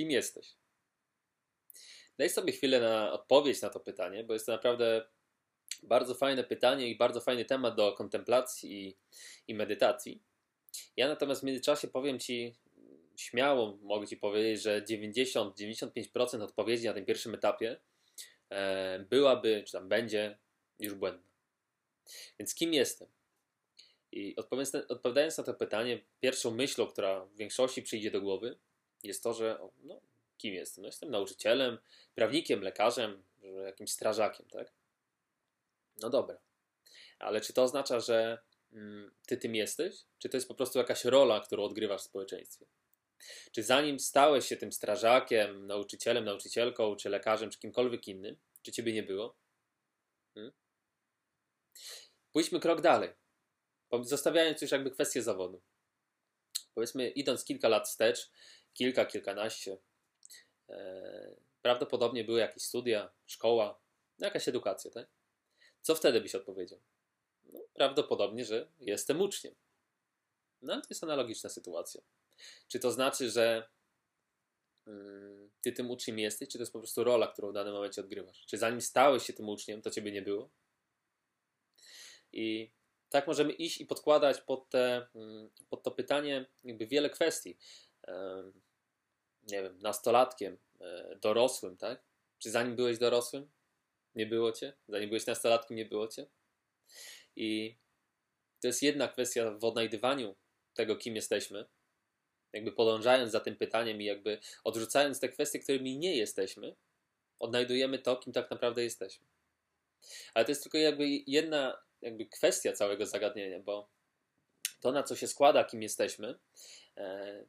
Kim jesteś? Daj sobie chwilę na odpowiedź na to pytanie, bo jest to naprawdę bardzo fajne pytanie i bardzo fajny temat do kontemplacji i, i medytacji. Ja natomiast w międzyczasie powiem Ci śmiało, mogę Ci powiedzieć, że 90-95% odpowiedzi na tym pierwszym etapie e, byłaby, czy tam będzie już błędna. Więc kim jestem? I odpowiadając na to pytanie, pierwszą myślą, która w większości przyjdzie do głowy, jest to, że no, kim jestem? No, jestem nauczycielem, prawnikiem, lekarzem, jakimś strażakiem, tak? No dobra. Ale czy to oznacza, że mm, ty tym jesteś? Czy to jest po prostu jakaś rola, którą odgrywasz w społeczeństwie? Czy zanim stałeś się tym strażakiem, nauczycielem, nauczycielką, czy lekarzem, czy kimkolwiek innym, czy ciebie nie było? Hmm? Pójdźmy krok dalej, zostawiając już jakby kwestię zawodu. Powiedzmy, idąc kilka lat wstecz, kilka, kilkanaście, e, prawdopodobnie były jakieś studia, szkoła, jakaś edukacja, tak? Co wtedy byś odpowiedział? No, prawdopodobnie, że jestem uczniem. No, to jest analogiczna sytuacja. Czy to znaczy, że mm, ty tym uczniem jesteś, czy to jest po prostu rola, którą w danym momencie odgrywasz? Czy zanim stałeś się tym uczniem, to ciebie nie było? I tak możemy iść i podkładać pod, te, mm, pod to pytanie jakby wiele kwestii. Nie wiem, nastolatkiem, e, dorosłym, tak? Czy zanim byłeś dorosłym, nie było cię? Zanim byłeś nastolatkiem, nie było cię? I to jest jedna kwestia w odnajdywaniu tego, kim jesteśmy, jakby podążając za tym pytaniem i jakby odrzucając te kwestie, którymi nie jesteśmy, odnajdujemy to, kim tak naprawdę jesteśmy. Ale to jest tylko jakby jedna jakby kwestia całego zagadnienia, bo to, na co się składa, kim jesteśmy,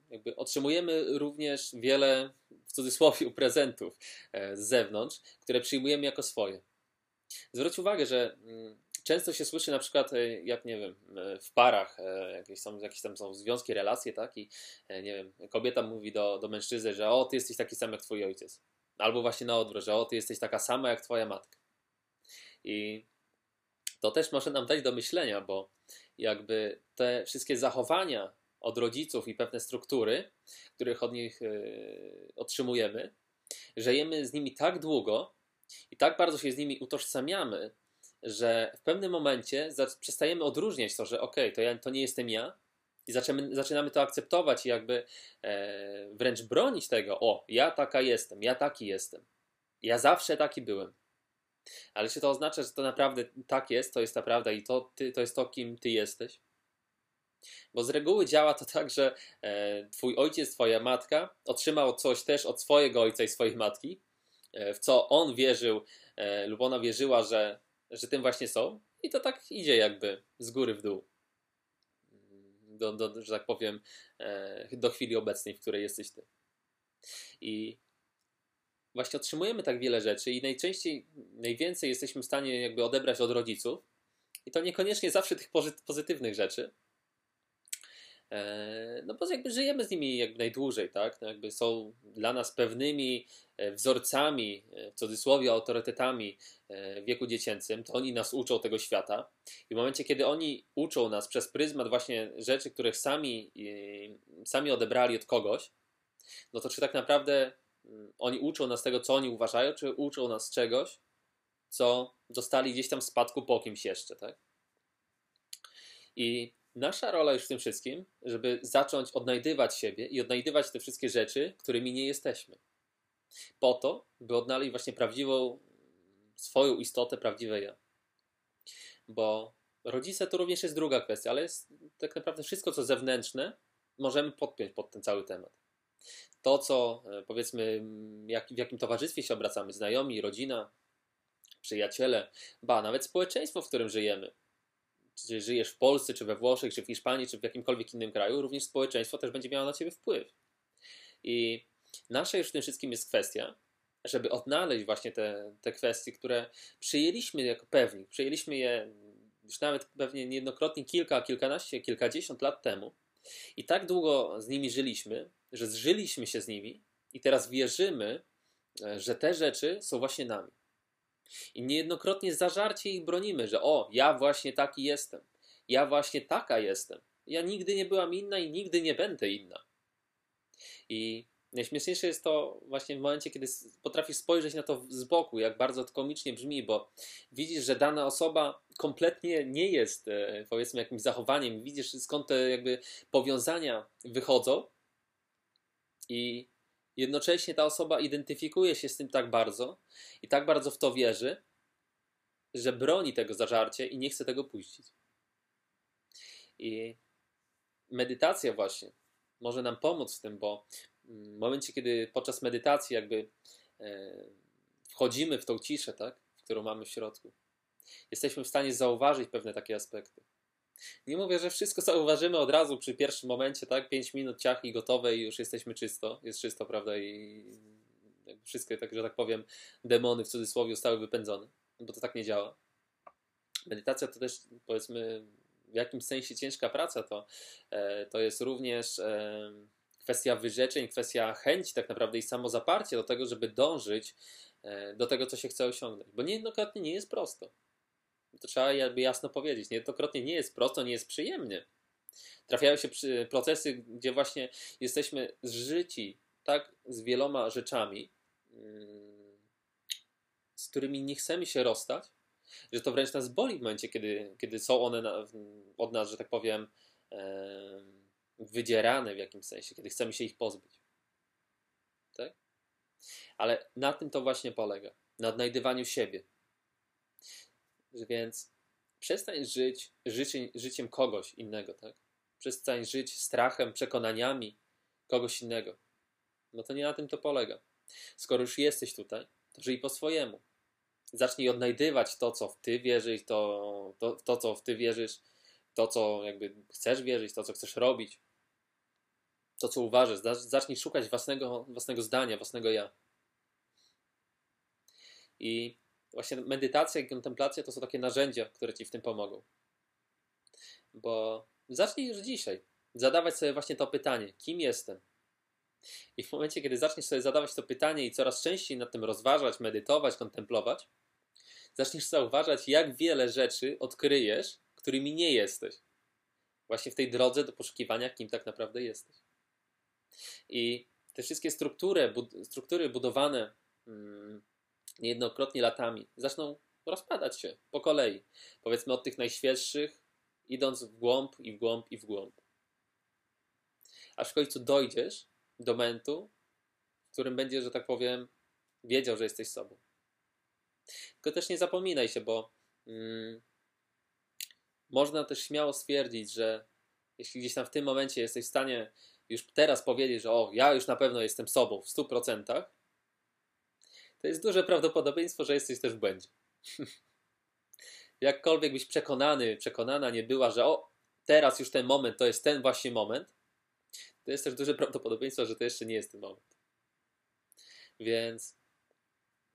jakby otrzymujemy również wiele, w cudzysłowie, prezentów e, z zewnątrz, które przyjmujemy jako swoje. Zwróć uwagę, że mm, często się słyszy na przykład, e, jak nie wiem, w parach, jakieś, są, jakieś tam są związki, relacje, tak? I nie wiem, kobieta mówi do, do mężczyzny, że o, ty jesteś taki sam jak twój ojciec. Albo właśnie na odwrót, że o, ty jesteś taka sama jak twoja matka. I to też może nam dać do myślenia, bo jakby te wszystkie zachowania od rodziców i pewne struktury, których od nich yy, otrzymujemy, żyjemy z nimi tak długo i tak bardzo się z nimi utożsamiamy, że w pewnym momencie przestajemy odróżniać to, że ok, to, ja, to nie jestem ja, i zaczynamy, zaczynamy to akceptować i jakby e, wręcz bronić tego, o, ja taka jestem, ja taki jestem, ja zawsze taki byłem. Ale czy to oznacza, że to naprawdę tak jest, to jest ta prawda i to, ty, to jest to, kim ty jesteś? Bo z reguły działa to tak, że e, twój ojciec, twoja matka otrzymał coś też od swojego ojca i swojej matki, e, w co on wierzył e, lub ona wierzyła, że, że tym właśnie są. I to tak idzie jakby z góry w dół. Do, do, że tak powiem, do chwili obecnej, w której jesteś ty. I właśnie otrzymujemy tak wiele rzeczy i najczęściej, najwięcej jesteśmy w stanie jakby odebrać od rodziców i to niekoniecznie zawsze tych pozytywnych rzeczy, no bo jakby żyjemy z nimi jakby najdłużej, tak? No jakby są dla nas pewnymi e, wzorcami, e, w cudzysłowie autorytetami w wieku dziecięcym, to oni nas uczą tego świata i w momencie, kiedy oni uczą nas przez pryzmat właśnie rzeczy, których sami, sami odebrali od kogoś, no to czy tak naprawdę Mm, oni uczą nas tego, co oni uważają, czy uczą nas czegoś, co dostali gdzieś tam w spadku po kimś jeszcze, tak? I nasza rola już w tym wszystkim, żeby zacząć odnajdywać siebie i odnajdywać te wszystkie rzeczy, którymi nie jesteśmy. Po to, by odnaleźć właśnie prawdziwą swoją istotę, prawdziwe ja. Bo rodzice to również jest druga kwestia, ale jest tak naprawdę wszystko, co zewnętrzne, możemy podpiąć pod ten cały temat to, co e, powiedzmy, jak, w jakim towarzystwie się obracamy, znajomi, rodzina, przyjaciele, ba, nawet społeczeństwo, w którym żyjemy. Czy żyjesz w Polsce, czy we Włoszech, czy w Hiszpanii, czy w jakimkolwiek innym kraju, również społeczeństwo też będzie miało na ciebie wpływ. I nasza już w tym wszystkim jest kwestia, żeby odnaleźć właśnie te, te kwestie, które przyjęliśmy jako pewnik, przyjęliśmy je już nawet pewnie niejednokrotnie kilka, kilkanaście, kilkadziesiąt lat temu i tak długo z nimi żyliśmy, że zżyliśmy się z nimi i teraz wierzymy, że te rzeczy są właśnie nami. I niejednokrotnie zażarcie ich bronimy, że o, ja właśnie taki jestem, ja właśnie taka jestem, ja nigdy nie byłam inna i nigdy nie będę inna. I najśmieszniejsze jest to właśnie w momencie, kiedy potrafisz spojrzeć na to z boku, jak bardzo to komicznie brzmi, bo widzisz, że dana osoba kompletnie nie jest, e, powiedzmy, jakimś zachowaniem, widzisz skąd te jakby powiązania wychodzą. I jednocześnie ta osoba identyfikuje się z tym tak bardzo i tak bardzo w to wierzy, że broni tego zażarcie i nie chce tego puścić. I medytacja właśnie może nam pomóc w tym, bo w momencie, kiedy podczas medytacji jakby e, wchodzimy w tą ciszę, tak, którą mamy w środku, jesteśmy w stanie zauważyć pewne takie aspekty. Nie mówię, że wszystko zauważymy od razu przy pierwszym momencie, tak? 5 minut ciach i gotowe i już jesteśmy czysto. Jest czysto, prawda? I wszystkie, tak, że tak powiem, demony w cudzysłowie zostały wypędzone, bo to tak nie działa. Medytacja to też, powiedzmy, w jakimś sensie ciężka praca, to, e, to jest również e, kwestia wyrzeczeń, kwestia chęci tak naprawdę i samozaparcia do tego, żeby dążyć e, do tego, co się chce osiągnąć. Bo niejednokrotnie nie jest prosto. To trzeba jakby jasno powiedzieć. Niejednokrotnie nie jest prosto, nie jest przyjemnie. Trafiają się procesy, gdzie właśnie jesteśmy zżyci tak z wieloma rzeczami, mm, z którymi nie chcemy się rozstać, że to wręcz nas boli w momencie, kiedy, kiedy są one na, od nas, że tak powiem, wydzierane w jakimś sensie, kiedy chcemy się ich pozbyć. Tak? Ale na tym to właśnie polega. Na odnajdywaniu siebie. Więc przestań żyć życiem, życiem kogoś innego, tak? Przestań żyć strachem, przekonaniami kogoś innego. No to nie na tym to polega. Skoro już jesteś tutaj, to żyj po swojemu. Zacznij odnajdywać to, co w ty wierzysz, to, to, to co w ty wierzysz, to, co jakby chcesz wierzyć, to, co chcesz robić, to, co uważasz. Zacznij szukać własnego, własnego zdania, własnego ja. I właśnie medytacja i kontemplacja to są takie narzędzia, które ci w tym pomogą. Bo zacznij już dzisiaj zadawać sobie właśnie to pytanie: kim jestem? I w momencie, kiedy zaczniesz sobie zadawać to pytanie i coraz częściej nad tym rozważać, medytować, kontemplować, zaczniesz zauważać, jak wiele rzeczy odkryjesz, którymi nie jesteś. Właśnie w tej drodze do poszukiwania, kim tak naprawdę jesteś. I te wszystkie struktury, bud struktury budowane mm, niejednokrotnie latami zaczną rozpadać się po kolei. Powiedzmy od tych najświeższych, idąc w głąb i w głąb i w głąb. Aż w końcu dojdziesz do momentu, w którym będziesz, że tak powiem, wiedział, że jesteś sobą. Tylko też nie zapominaj się, bo mm, można też śmiało stwierdzić, że jeśli gdzieś tam w tym momencie jesteś w stanie już teraz powiedzieć, że o, ja już na pewno jestem sobą w 100%, to jest duże prawdopodobieństwo, że jesteś też w błędzie. Jakkolwiek byś przekonany, przekonana nie była, że o, teraz już ten moment to jest ten właśnie moment, to jest też duże prawdopodobieństwo, że to jeszcze nie jest ten moment. Więc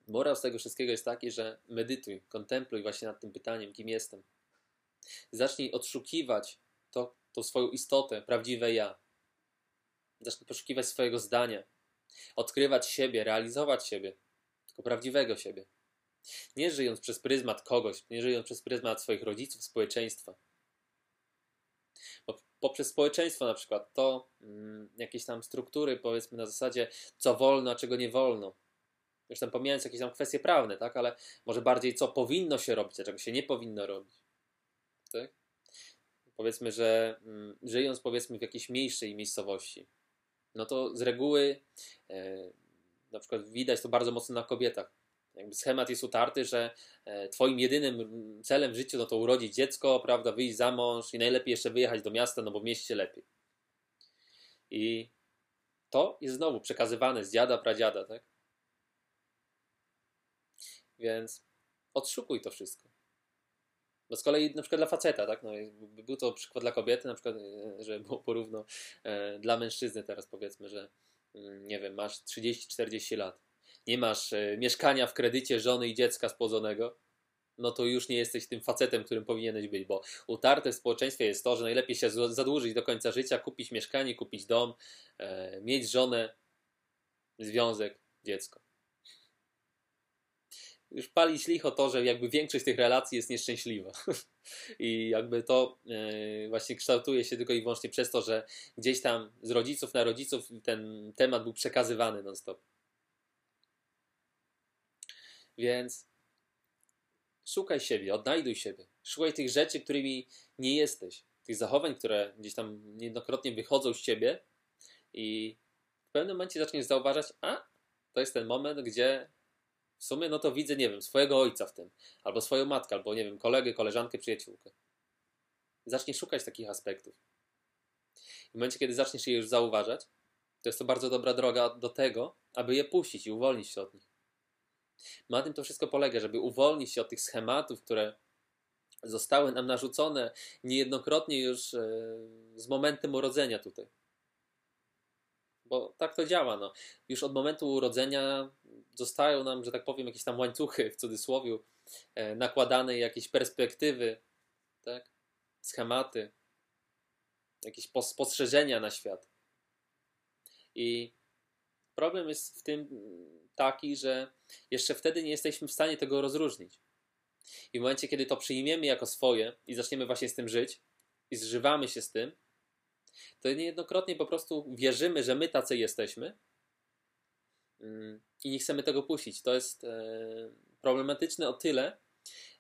morał z tego wszystkiego jest taki, że medytuj, kontempluj właśnie nad tym pytaniem, kim jestem. Zacznij odszukiwać to, tą swoją istotę, prawdziwe ja. Zacznij poszukiwać swojego zdania, odkrywać siebie, realizować siebie, tylko prawdziwego siebie. Nie żyjąc przez pryzmat kogoś, nie żyjąc przez pryzmat swoich rodziców, społeczeństwa. Bo poprzez społeczeństwo na przykład to mm, jakieś tam struktury, powiedzmy na zasadzie, co wolno, a czego nie wolno. Już tam pomijając jakieś tam kwestie prawne, tak, ale może bardziej co powinno się robić, a czego się nie powinno robić. Tak? Powiedzmy, że mm, żyjąc powiedzmy w jakiejś mniejszej miejscowości, no to z reguły e, na przykład widać to bardzo mocno na kobietach. Jakby schemat jest utarty, że e, twoim jedynym celem w życiu no to urodzić dziecko, prawda, wyjść za mąż i najlepiej jeszcze wyjechać do miasta, no bo w mieście lepiej. I to jest znowu przekazywane z dziada, pradziada, tak? Więc odszukuj to wszystko. Bo z kolei na przykład dla faceta, tak? No, był to przykład dla kobiety, na przykład, e, że było porówno e, dla mężczyzny teraz powiedzmy, że nie wiem, masz 30-40 lat, nie masz e, mieszkania w kredycie żony i dziecka spłodzonego, no to już nie jesteś tym facetem, którym powinieneś być, bo utarte w społeczeństwie jest to, że najlepiej się zadłużyć do końca życia, kupić mieszkanie, kupić dom, e, mieć żonę, związek, dziecko już palić licho to, że jakby większość tych relacji jest nieszczęśliwa. I jakby to yy, właśnie kształtuje się tylko i wyłącznie przez to, że gdzieś tam z rodziców na rodziców ten temat był przekazywany non-stop. Więc szukaj siebie, odnajduj siebie. Szukaj tych rzeczy, którymi nie jesteś. Tych zachowań, które gdzieś tam niejednokrotnie wychodzą z ciebie i w pewnym momencie zaczniesz zauważać, a to jest ten moment, gdzie w sumie no to widzę, nie wiem, swojego ojca w tym, albo swoją matkę, albo nie wiem, kolegę, koleżankę, przyjaciółkę. Zaczniesz szukać takich aspektów. W momencie, kiedy zaczniesz je już zauważać, to jest to bardzo dobra droga do tego, aby je puścić i uwolnić się od nich. Na tym to wszystko polega, żeby uwolnić się od tych schematów, które zostały nam narzucone niejednokrotnie już e, z momentem urodzenia tutaj. Bo tak to działa. No. Już od momentu urodzenia zostają nam, że tak powiem, jakieś tam łańcuchy w cudzysłowie, e, nakładane jakieś perspektywy, tak? schematy, jakieś spostrzeżenia na świat. I problem jest w tym taki, że jeszcze wtedy nie jesteśmy w stanie tego rozróżnić. I w momencie, kiedy to przyjmiemy jako swoje i zaczniemy właśnie z tym żyć i zżywamy się z tym, to niejednokrotnie po prostu wierzymy, że my tacy jesteśmy mm, i nie chcemy tego puścić. To jest e, problematyczne o tyle,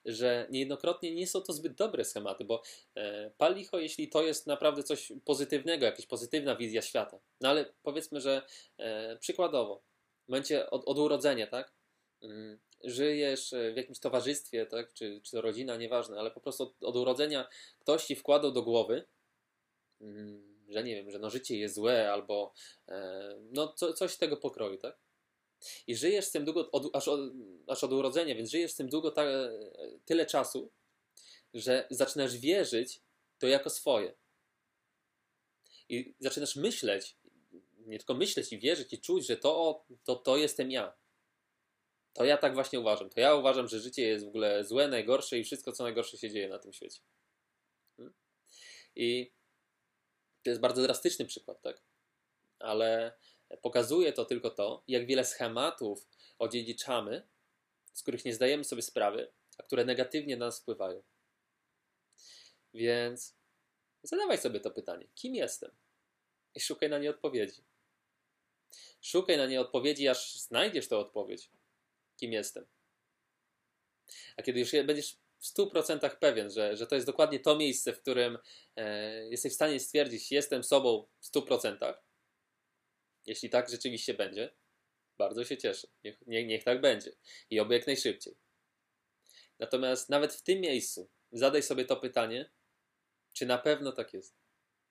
że niejednokrotnie nie są to zbyt dobre schematy, bo e, palicho, jeśli to jest naprawdę coś pozytywnego, jakaś pozytywna wizja świata. No ale powiedzmy, że e, przykładowo, w momencie od, od urodzenia, tak? Mm, żyjesz w jakimś towarzystwie, tak? Czy, czy rodzina, nieważne, ale po prostu od, od urodzenia ktoś ci wkładał do głowy, mm, że nie wiem, że no życie jest złe, albo e, no co, coś tego pokroju, tak? I żyjesz z tym długo, od, aż, od, aż od urodzenia, więc żyjesz z tym długo ta, tyle czasu, że zaczynasz wierzyć to jako swoje. I zaczynasz myśleć, nie tylko myśleć i wierzyć i czuć, że to, to, to jestem ja. To ja tak właśnie uważam. To ja uważam, że życie jest w ogóle złe, najgorsze i wszystko, co najgorsze się dzieje na tym świecie. Hmm? I to jest bardzo drastyczny przykład, tak? Ale pokazuje to tylko to, jak wiele schematów odziedziczamy, z których nie zdajemy sobie sprawy, a które negatywnie na nas wpływają. Więc zadawaj sobie to pytanie: kim jestem? I szukaj na nie odpowiedzi. Szukaj na nie odpowiedzi, aż znajdziesz tę odpowiedź, kim jestem. A kiedy już będziesz w 100% pewien, że, że to jest dokładnie to miejsce, w którym e, jesteś w stanie stwierdzić, jestem sobą w 100%, jeśli tak rzeczywiście będzie, bardzo się cieszę. Niech, niech, niech tak będzie. I oby jak najszybciej. Natomiast nawet w tym miejscu zadaj sobie to pytanie, czy na pewno tak jest.